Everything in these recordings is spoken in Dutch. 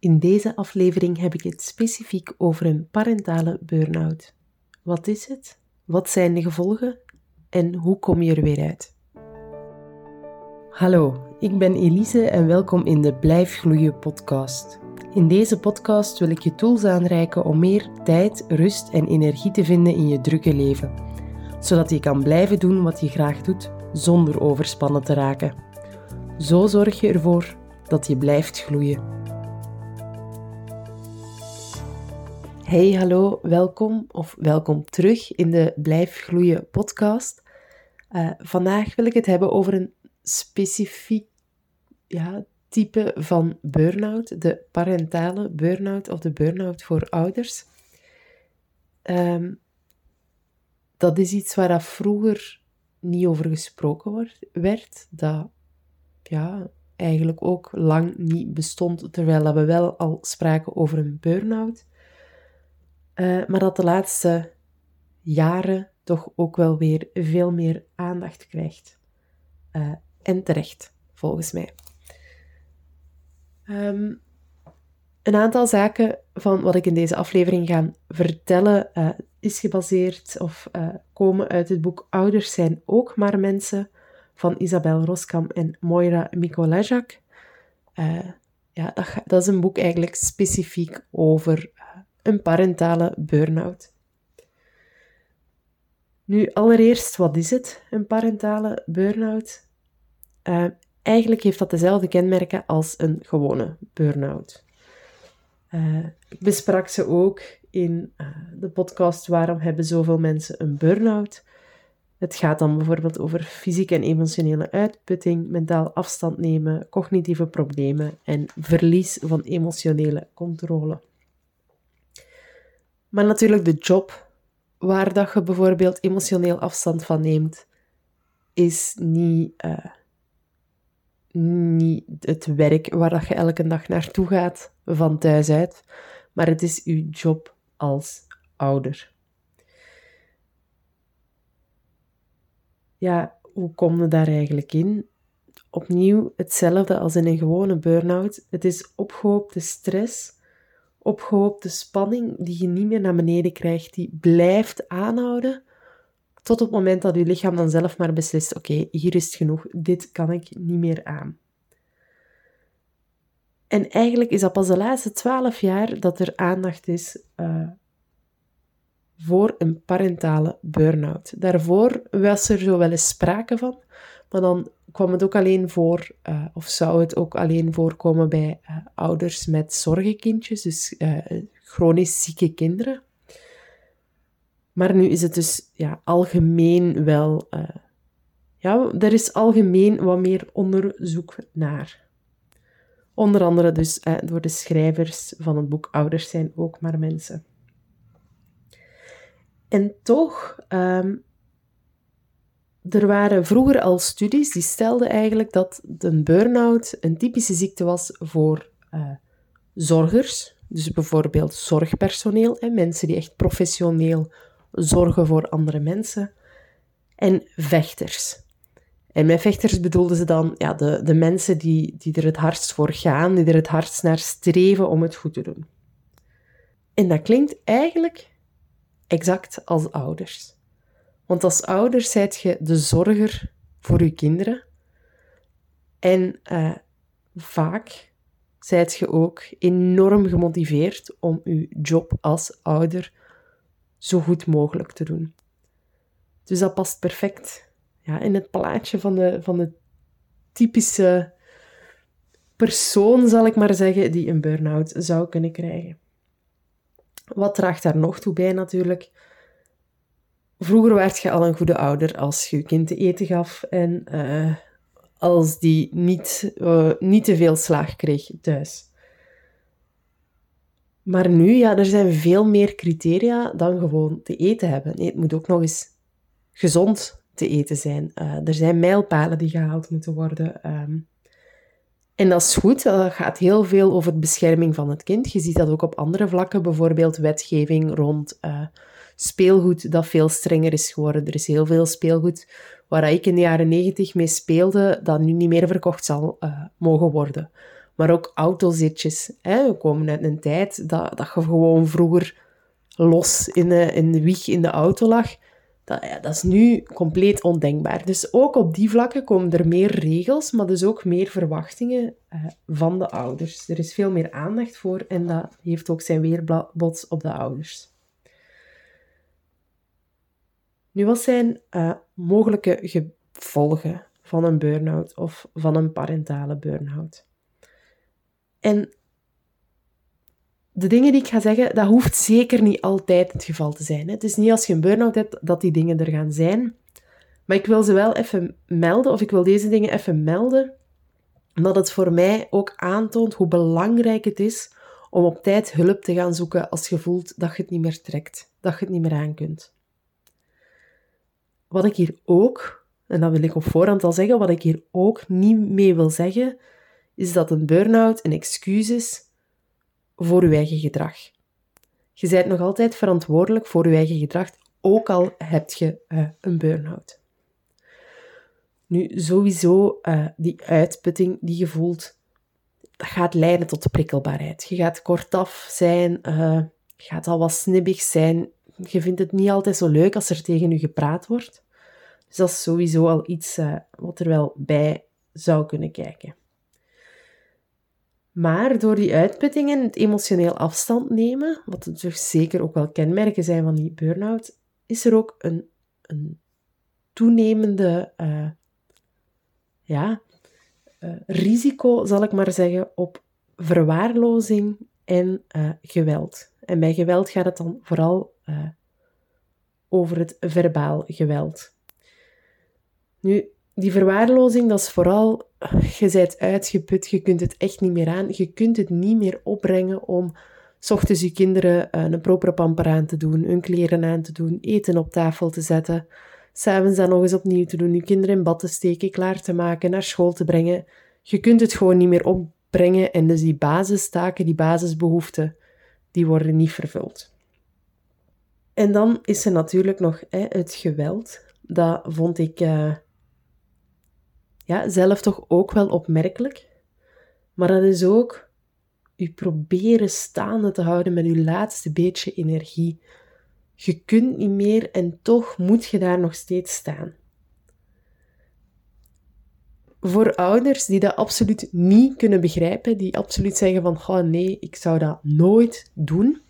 In deze aflevering heb ik het specifiek over een parentale burn-out. Wat is het? Wat zijn de gevolgen? En hoe kom je er weer uit? Hallo, ik ben Elise en welkom in de Blijf Gloeien podcast. In deze podcast wil ik je tools aanreiken om meer tijd, rust en energie te vinden in je drukke leven, zodat je kan blijven doen wat je graag doet zonder overspannen te raken. Zo zorg je ervoor dat je blijft gloeien. Hey, hallo, welkom of welkom terug in de Blijf Gloeien podcast. Uh, vandaag wil ik het hebben over een specifiek ja, type van burn-out, de parentale burn-out of de burn-out voor ouders. Um, dat is iets waar dat vroeger niet over gesproken werd, dat ja, eigenlijk ook lang niet bestond, terwijl we wel al spraken over een burn-out. Uh, maar dat de laatste jaren toch ook wel weer veel meer aandacht krijgt. Uh, en terecht, volgens mij. Um, een aantal zaken van wat ik in deze aflevering ga vertellen uh, is gebaseerd of komen uit het boek Ouders zijn ook maar mensen van Isabel Roskam en Moira Mikolajak. ja, dat, dat, is een boek eigenlijk specifiek over een parentale burn-out. Nu, allereerst, wat is het, een parentale burn-out? Uh, eigenlijk heeft dat dezelfde kenmerken als een gewone burn-out. Uh, ik besprak ze ook in uh, de podcast Waarom hebben zoveel mensen een burn-out? Het gaat dan bijvoorbeeld over fysieke en emotionele uitputting, mentaal afstand nemen, cognitieve problemen en verlies van emotionele controle. Maar natuurlijk de job waar dat je bijvoorbeeld emotioneel afstand van neemt, is niet, uh, niet het werk waar dat je elke dag naartoe gaat van thuis uit, maar het is je job als ouder. Ja, hoe kom je daar eigenlijk in? Opnieuw hetzelfde als in een gewone burn-out. Het is opgehoopte stress opgehoopte spanning die je niet meer naar beneden krijgt, die blijft aanhouden tot op het moment dat je lichaam dan zelf maar beslist: oké, hier is het genoeg, dit kan ik niet meer aan. En eigenlijk is dat pas de laatste twaalf jaar dat er aandacht is uh, voor een parentale burn-out. Daarvoor was er zo wel eens sprake van, maar dan kwam het ook alleen voor, uh, of zou het ook alleen voorkomen bij uh, ouders met zorgenkindjes, dus uh, chronisch zieke kinderen. Maar nu is het dus ja, algemeen wel, ja, er is algemeen wat meer onderzoek naar. Onder andere dus door de schrijvers van het boek Ouders zijn ook maar mensen. En toch um, er waren vroeger al studies die stelden eigenlijk dat een burn-out een typische ziekte was voor uh, zorgers, dus bijvoorbeeld zorgpersoneel en mensen die echt professioneel zorgen voor andere mensen, en vechters. En met vechters bedoelden ze dan ja, de, de mensen die, die er het hardst voor gaan, die er het hardst naar streven om het goed te doen. En dat klinkt eigenlijk exact als ouders. Want als ouder zijt je de zorger voor je kinderen. En uh, vaak zijt je ook enorm gemotiveerd om je job als ouder zo goed mogelijk te doen. Dus dat past perfect ja, in het plaatje van de, van de typische persoon, zal ik maar zeggen, die een burn-out zou kunnen krijgen. Wat draagt daar nog toe bij natuurlijk? Vroeger werd je al een goede ouder als je je kind te eten gaf en uh, als die niet, uh, niet te veel slaag kreeg thuis. Maar nu, ja, er zijn veel meer criteria dan gewoon te eten hebben. Nee, het moet ook nog eens gezond te eten zijn. Uh, er zijn mijlpalen die gehaald moeten worden. Um, en dat is goed, dat gaat heel veel over de bescherming van het kind. Je ziet dat ook op andere vlakken, bijvoorbeeld wetgeving rond speelgoed dat veel strenger is geworden. Er is heel veel speelgoed waar ik in de jaren negentig mee speelde, dat nu niet meer verkocht zal uh, mogen worden. Maar ook autozitjes. Hè? We komen uit een tijd dat, dat je gewoon vroeger los in de, in de wieg in de auto lag. Dat, ja, dat is nu compleet ondenkbaar. Dus ook op die vlakken komen er meer regels, maar dus ook meer verwachtingen uh, van de ouders. Er is veel meer aandacht voor en dat heeft ook zijn weerbots op de ouders. Nu, wat zijn uh, mogelijke gevolgen van een burn-out of van een parentale burn-out? En de dingen die ik ga zeggen, dat hoeft zeker niet altijd het geval te zijn. Het is niet als je een burn-out hebt dat die dingen er gaan zijn. Maar ik wil ze wel even melden, of ik wil deze dingen even melden, omdat het voor mij ook aantoont hoe belangrijk het is om op tijd hulp te gaan zoeken als je voelt dat je het niet meer trekt, dat je het niet meer aan kunt. Wat ik hier ook, en dat wil ik op voorhand al zeggen, wat ik hier ook niet mee wil zeggen, is dat een burn-out een excuus is voor uw eigen gedrag. Je bent nog altijd verantwoordelijk voor uw eigen gedrag, ook al heb je uh, een burn-out. Nu, sowieso, uh, die uitputting die je voelt, dat gaat leiden tot prikkelbaarheid. Je gaat kortaf zijn, uh, je gaat al wat snibbig zijn. Je vindt het niet altijd zo leuk als er tegen je gepraat wordt. Dus dat is sowieso al iets wat er wel bij zou kunnen kijken. Maar door die uitputtingen, het emotioneel afstand nemen, wat dus zeker ook wel kenmerken zijn van die burn-out, is er ook een, een toenemende uh, ja, uh, risico, zal ik maar zeggen, op verwaarlozing en geweld. En bij geweld gaat het dan vooral over het verbaal geweld. Nu, die verwaarlozing, dat is vooral je bent uitgeput, je kunt het echt niet meer aan. Je kunt het niet meer opbrengen om s ochtends je kinderen eh, een propere pamper aan te doen, hun kleren aan te doen, eten op tafel te zetten, s'avonds dan nog eens opnieuw te doen, je kinderen in bad te steken, klaar te maken, naar school te brengen. Je kunt het gewoon niet meer opbrengen en dus die basistaken, die basisbehoeften, die worden niet vervuld. En dan is er natuurlijk nog hè, het geweld. Dat vond ik... Uh, ja, zelf toch ook wel opmerkelijk. Maar dat is ook je proberen staande te houden met je laatste beetje energie. Je kunt niet meer en toch moet je daar nog steeds staan. Voor ouders die dat absoluut niet kunnen begrijpen, die absoluut zeggen van, oh nee, ik zou dat nooit doen,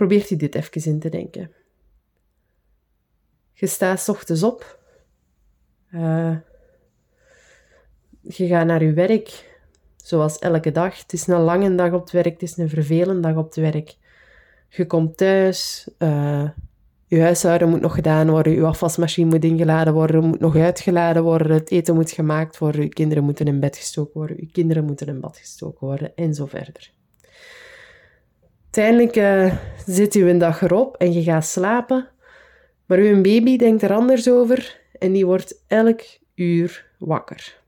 probeert u dit even in te denken. Je staat ochtends op, uh, je gaat naar je werk, zoals elke dag. Het is een lange dag op het werk, het is een vervelende dag op het werk. Je komt thuis, uh, je huishouden moet nog gedaan worden, je afwasmachine moet ingeladen worden, moet nog uitgeladen worden, het eten moet gemaakt worden, je kinderen moeten in bed gestoken worden, je kinderen moeten in bad gestoken worden en zo verder. Uiteindelijk uh, zit je een dag erop en je gaat slapen, maar uw baby denkt er anders over en die wordt elk uur wakker.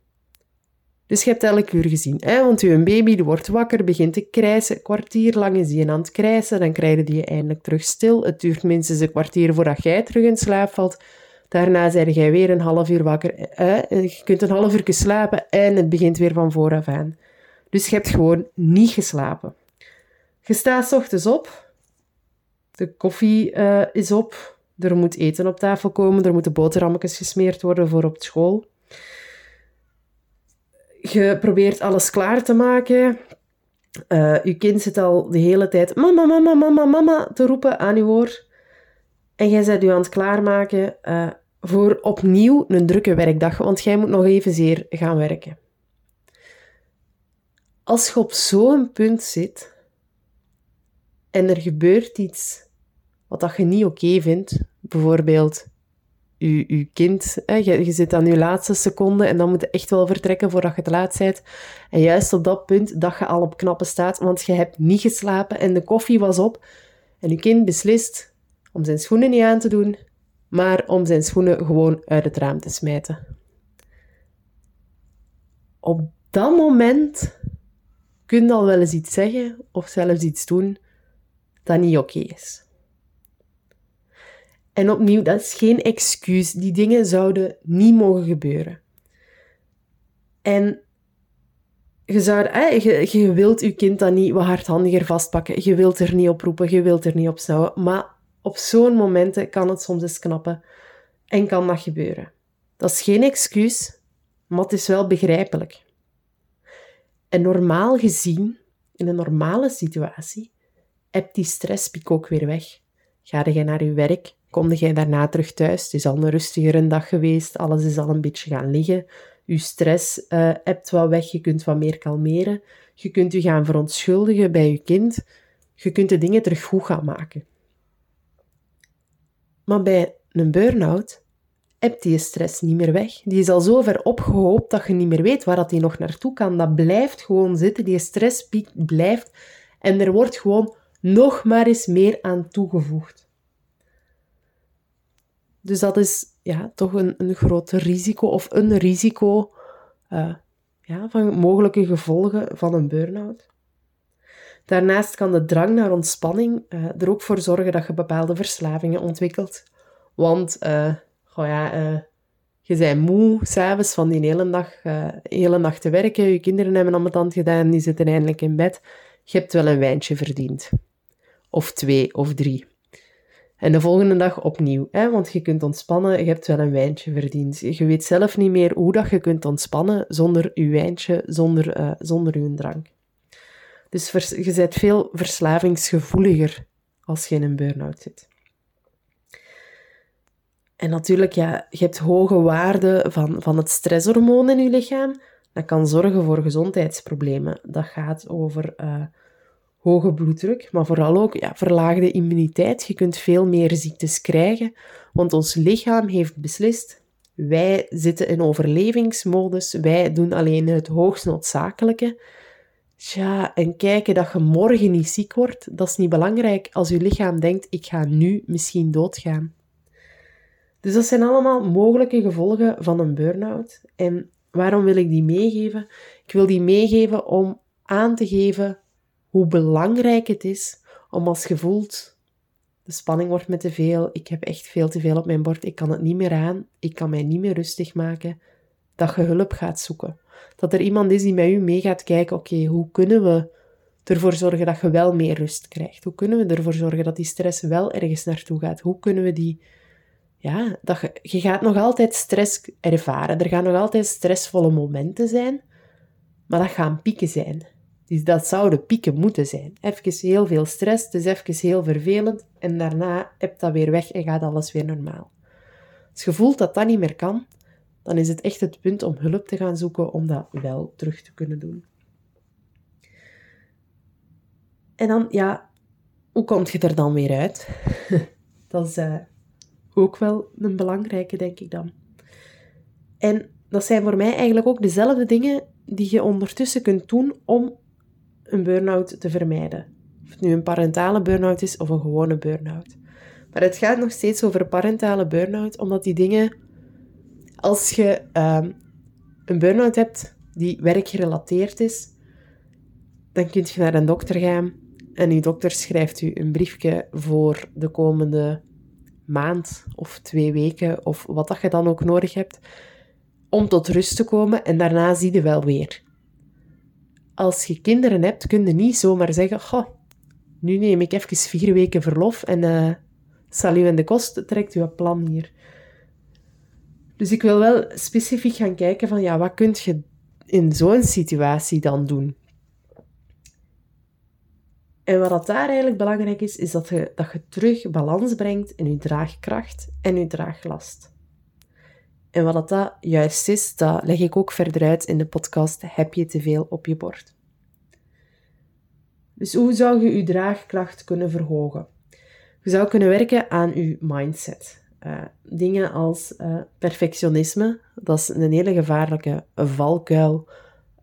Dus je hebt elk uur gezien. Hè? Want je baby die wordt wakker, begint te krijsen. Een kwartier lang is hij aan het krijsen. Dan krijg je eindelijk terug stil. Het duurt minstens een kwartier voordat jij terug in slaap valt. Daarna zijn jij weer een half uur wakker. Je kunt een half uur slapen en het begint weer van vooraf aan. Dus je hebt gewoon niet geslapen. Je staat ochtends op. De koffie uh, is op. Er moet eten op tafel komen. Er moeten boterhammetjes gesmeerd worden voor op school je probeert alles klaar te maken. Uh, je kind zit al de hele tijd mama, mama, mama, mama te roepen aan je oor. En jij bent je aan het klaarmaken uh, voor opnieuw een drukke werkdag, want jij moet nog evenzeer gaan werken. Als je op zo'n punt zit en er gebeurt iets wat dat je niet oké vindt, bijvoorbeeld je, kind, hè, je, je zit aan je laatste seconde en dan moet je echt wel vertrekken voordat je te laat bent. En juist op dat punt dat je al op knappen staat, want je hebt niet geslapen en de koffie was op. En je kind beslist om zijn schoenen niet aan te doen, maar om zijn schoenen gewoon uit het raam te smijten. Op dat moment kun je al wel eens iets zeggen of zelfs iets doen dat niet oké is. En opnieuw, dat is geen excuus. Die dingen zouden niet mogen gebeuren. En je, zou, je, je wilt je kind dan niet wat hardhandiger vastpakken. Je wilt er niet op roepen, je wilt er niet op snauwen. Maar op zo'n momenten kan het soms eens knappen. En kan dat gebeuren. Dat is geen excuus, maar het is wel begrijpelijk. En normaal gezien, in een normale situatie, heb die stresspiek ook weer weg. Ga je naar je werk, kom je daarna terug thuis, het is al een rustigere dag geweest, alles is al een beetje gaan liggen, je stress uh, hebt wat weg, je kunt wat meer kalmeren, je kunt je gaan verontschuldigen bij je kind, je kunt de dingen terug goed gaan maken. Maar bij een burn-out hebt die stress niet meer weg. Die is al zo ver opgehoopt dat je niet meer weet waar dat die nog naartoe kan. Dat blijft gewoon zitten, die stresspiek blijft. En er wordt gewoon nog maar eens meer aan toegevoegd. Dus dat is ja, toch een, een groot risico of een risico uh, ja, van mogelijke gevolgen van een burn-out. Daarnaast kan de drang naar ontspanning uh, er ook voor zorgen dat je bepaalde verslavingen ontwikkelt. Want, uh, goh ja, je bent moe s'avonds van die hele dag, hele nacht te werken. Je kinderen hebben aan het gedaan, die zitten eindelijk in bed. Je hebt wel een wijntje verdiend. Of twee of drie. En de volgende dag opnieuw, hè, want je kunt ontspannen, je hebt wel een wijntje verdiend. Je weet zelf niet meer hoe dat je kunt ontspannen zonder je wijntje, zonder, uh, zonder je drank. Dus je bent veel verslavingsgevoeliger als je in een burn-out zit. En natuurlijk, ja, je hebt hoge waarden van, van het stresshormoon in je lichaam. Dat kan zorgen voor gezondheidsproblemen. Dat gaat over uh, hoge bloeddruk, maar vooral ook ja, verlaagde immuniteit. Je kunt veel meer ziektes krijgen, want ons lichaam heeft beslist: wij zitten in overlevingsmodus, wij doen alleen het hoogst noodzakelijke. Tja, en kijken dat je morgen niet ziek wordt, dat is niet belangrijk als je lichaam denkt: ik ga nu misschien doodgaan. Dus dat zijn allemaal mogelijke gevolgen van een burn-out. En waarom wil ik die meegeven? Ik wil die meegeven om aan te geven hoe belangrijk het is om als je de spanning wordt me te veel, ik heb echt veel te veel op mijn bord, ik kan het niet meer aan, ik kan mij niet meer rustig maken, dat je hulp gaat zoeken. Dat er iemand is die met u mee gaat kijken, oké, hoe kunnen we ervoor zorgen dat je wel meer rust krijgt? Hoe kunnen we ervoor zorgen dat die stress wel ergens naartoe gaat? Hoe kunnen we die... Ja, dat je, je gaat nog altijd stress ervaren. Er gaan nog altijd stressvolle momenten zijn, maar dat gaan pieken zijn. Dus dat zouden pieken moeten zijn. Even heel veel stress, is even heel vervelend en daarna heb dat weer weg en gaat alles weer normaal. Als je voelt dat dat niet meer kan, dan is het echt het punt om hulp te gaan zoeken om dat wel terug te kunnen doen. En dan, ja, hoe kom je er dan weer uit? dat is uh, ook wel een belangrijke, denk ik dan. En dat zijn voor mij eigenlijk ook dezelfde dingen die je ondertussen kunt doen om een burn-out te vermijden. Of het nu een parentale burn-out is of een gewone burn-out. Maar het gaat nog steeds over parentale burn-out, omdat die dingen, als je uh, een burn-out hebt die werkgerelateerd is, dan kun je naar een dokter gaan en die dokter schrijft u een briefje voor de komende maand of twee weken of wat dat je dan ook nodig hebt om tot rust te komen en daarna zie je wel weer als je kinderen hebt, kun je niet zomaar zeggen: nu neem ik even vier weken verlof en uh, zal u in de kost, trekt u een plan hier. Dus ik wil wel specifiek gaan kijken van, ja, wat kun je in zo'n situatie dan doen? En wat dat daar eigenlijk belangrijk is, is dat je, dat je terug balans brengt in je draagkracht en je draaglast. En wat dat juist is, dat leg ik ook verder uit in de podcast Heb je te veel op je bord? Dus hoe zou je je draagkracht kunnen verhogen? Je zou kunnen werken aan je mindset. Uh, dingen als uh, perfectionisme, dat is een hele gevaarlijke valkuil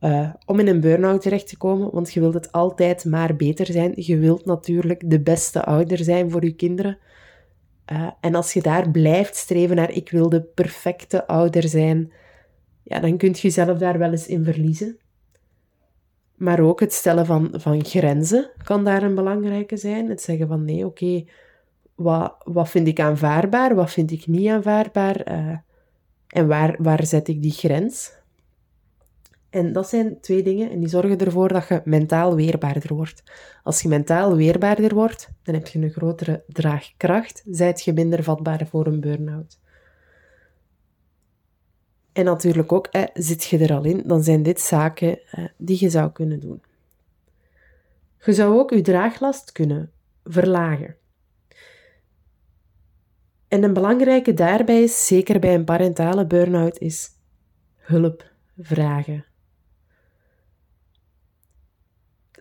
uh, om in een burn-out terecht te komen, want je wilt het altijd maar beter zijn. Je wilt natuurlijk de beste ouder zijn voor je kinderen. Uh, en als je daar blijft streven naar ik wil de perfecte ouder zijn, ja, dan kun je jezelf daar wel eens in verliezen. Maar ook het stellen van, van grenzen kan daar een belangrijke zijn. Het zeggen van nee, oké, wat, wat vind ik aanvaardbaar, wat vind ik niet aanvaardbaar uh, en waar, waar zet ik die grens? En dat zijn twee dingen en die zorgen ervoor dat je mentaal weerbaarder wordt. Als je mentaal weerbaarder wordt, dan heb je een grotere draagkracht, zijt je minder vatbaar voor een burn-out. En natuurlijk ook, eh, zit je er al in, dan zijn dit zaken eh, die je zou kunnen doen. Je zou ook je draaglast kunnen verlagen. En een belangrijke daarbij is, zeker bij een parentale burn-out, is hulp vragen.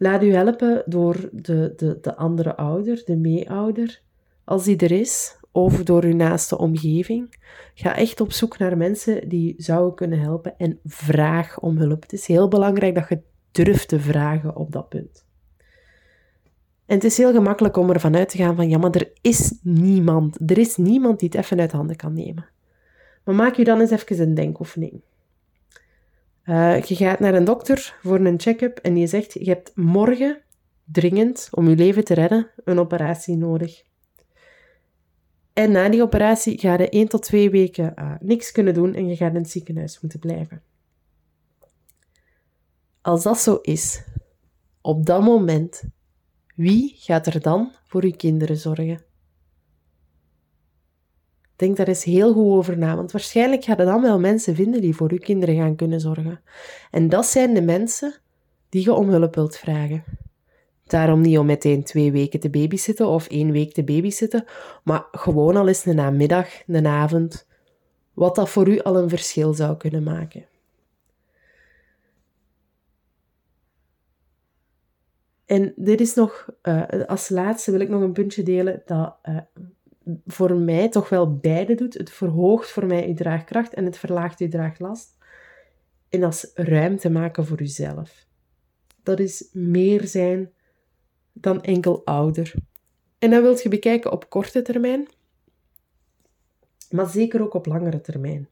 Laat u helpen door de, de, de andere ouder, de meeouder, als die er is, of door uw naaste omgeving. Ga echt op zoek naar mensen die zouden kunnen helpen en vraag om hulp. Het is heel belangrijk dat je durft te vragen op dat punt. En het is heel gemakkelijk om ervan uit te gaan van ja, maar er is niemand. Er is niemand die het even uit handen kan nemen. Maar maak je dan eens even een denkoefening. Uh, je gaat naar een dokter voor een check-up en die zegt je hebt morgen dringend, om je leven te redden, een operatie nodig. En na die operatie ga je 1 tot 2 weken uh, niks kunnen doen en je gaat in het ziekenhuis moeten blijven. Als dat zo is, op dat moment wie gaat er dan voor uw kinderen zorgen? Denk daar eens heel goed over na, want waarschijnlijk gaan er dan wel mensen vinden die voor uw kinderen gaan kunnen zorgen. En dat zijn de mensen die je om hulp wilt vragen. Daarom niet om meteen twee weken te babysitten of één week te babysitten, maar gewoon al eens een namiddag, een avond, wat dat voor u al een verschil zou kunnen maken. En dit is nog, uh, als laatste wil ik nog een puntje delen dat uh, voor mij toch wel beide doet. Het verhoogt voor mij uw draagkracht en het verlaagt uw draaglast. En dat is ruimte maken voor uzelf. Dat is meer zijn dan enkel ouder. En dat wilt je bekijken op korte termijn, maar zeker ook op langere termijn.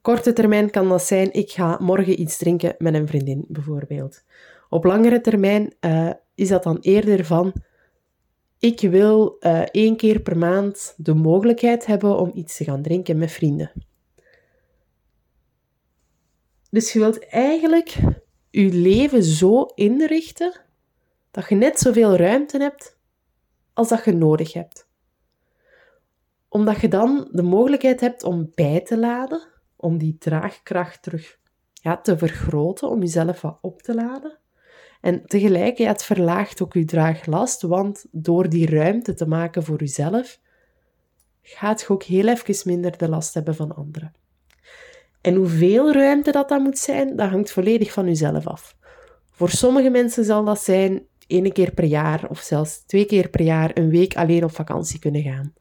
Korte termijn kan dat zijn, ik ga morgen iets drinken met een vriendin bijvoorbeeld. Op langere termijn uh, is dat dan eerder van, ik wil uh, één keer per maand de mogelijkheid hebben om iets te gaan drinken met vrienden. Dus je wilt eigenlijk je leven zo inrichten dat je net zoveel ruimte hebt als dat je nodig hebt. Omdat je dan de mogelijkheid hebt om bij te laden, om die draagkracht terug ja, te vergroten, om jezelf wat op te laden. En tegelijk, het verlaagt ook je draaglast, want door die ruimte te maken voor jezelf, gaat je ook heel even minder de last hebben van anderen. En hoeveel ruimte dat dan moet zijn, dat hangt volledig van jezelf af. Voor sommige mensen zal dat zijn één keer per jaar of zelfs twee keer per jaar een week alleen op vakantie kunnen gaan.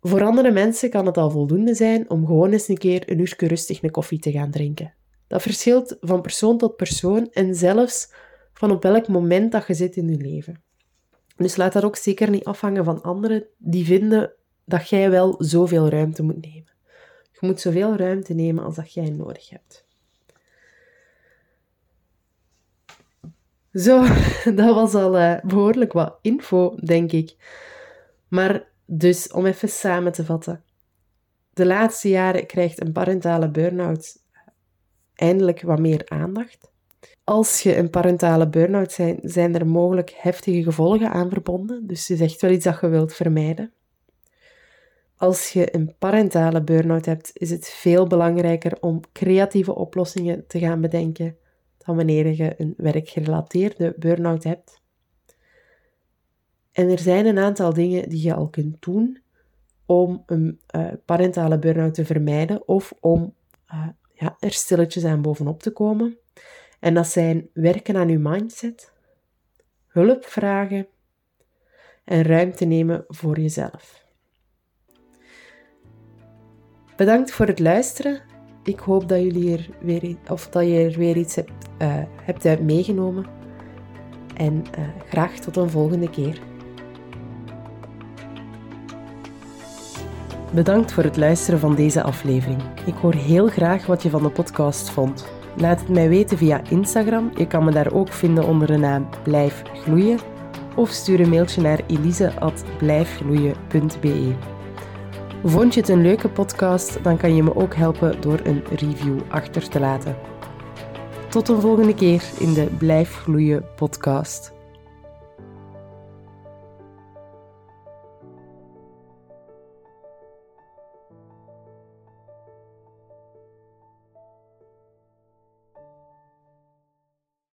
Voor andere mensen kan het al voldoende zijn om gewoon eens een keer een uurtje rustig een koffie te gaan drinken. Dat verschilt van persoon tot persoon en zelfs van op welk moment dat je zit in je leven. Dus laat dat ook zeker niet afhangen van anderen die vinden dat jij wel zoveel ruimte moet nemen. Je moet zoveel ruimte nemen als dat jij nodig hebt. Zo, dat was al uh, behoorlijk wat info, denk ik. Maar dus, om even samen te vatten. De laatste jaren krijgt een parentale burn-out eindelijk wat meer aandacht. Als je een parentale burn-out zijn, zijn er mogelijk heftige gevolgen aan verbonden. Dus het is echt wel iets dat je wilt vermijden. Als je een parentale burn-out hebt, is het veel belangrijker om creatieve oplossingen te gaan bedenken dan wanneer je een werkgerelateerde burn-out hebt. En er zijn een aantal dingen die je al kunt doen om een uh, parentale burn-out te vermijden of om uh, ja, er stilletjes aan bovenop te komen. En dat zijn werken aan uw mindset, hulp vragen en ruimte nemen voor jezelf. Bedankt voor het luisteren. Ik hoop dat, jullie er weer, of dat je er weer iets hebt, uh, hebt meegenomen. En uh, graag tot een volgende keer. Bedankt voor het luisteren van deze aflevering. Ik hoor heel graag wat je van de podcast vond. Laat het mij weten via Instagram. Je kan me daar ook vinden onder de naam Blijf Gloeien. Of stuur een mailtje naar elise.blijfgloeien.be. Vond je het een leuke podcast, dan kan je me ook helpen door een review achter te laten. tot een volgende keer in de Blijf Gloeien podcast.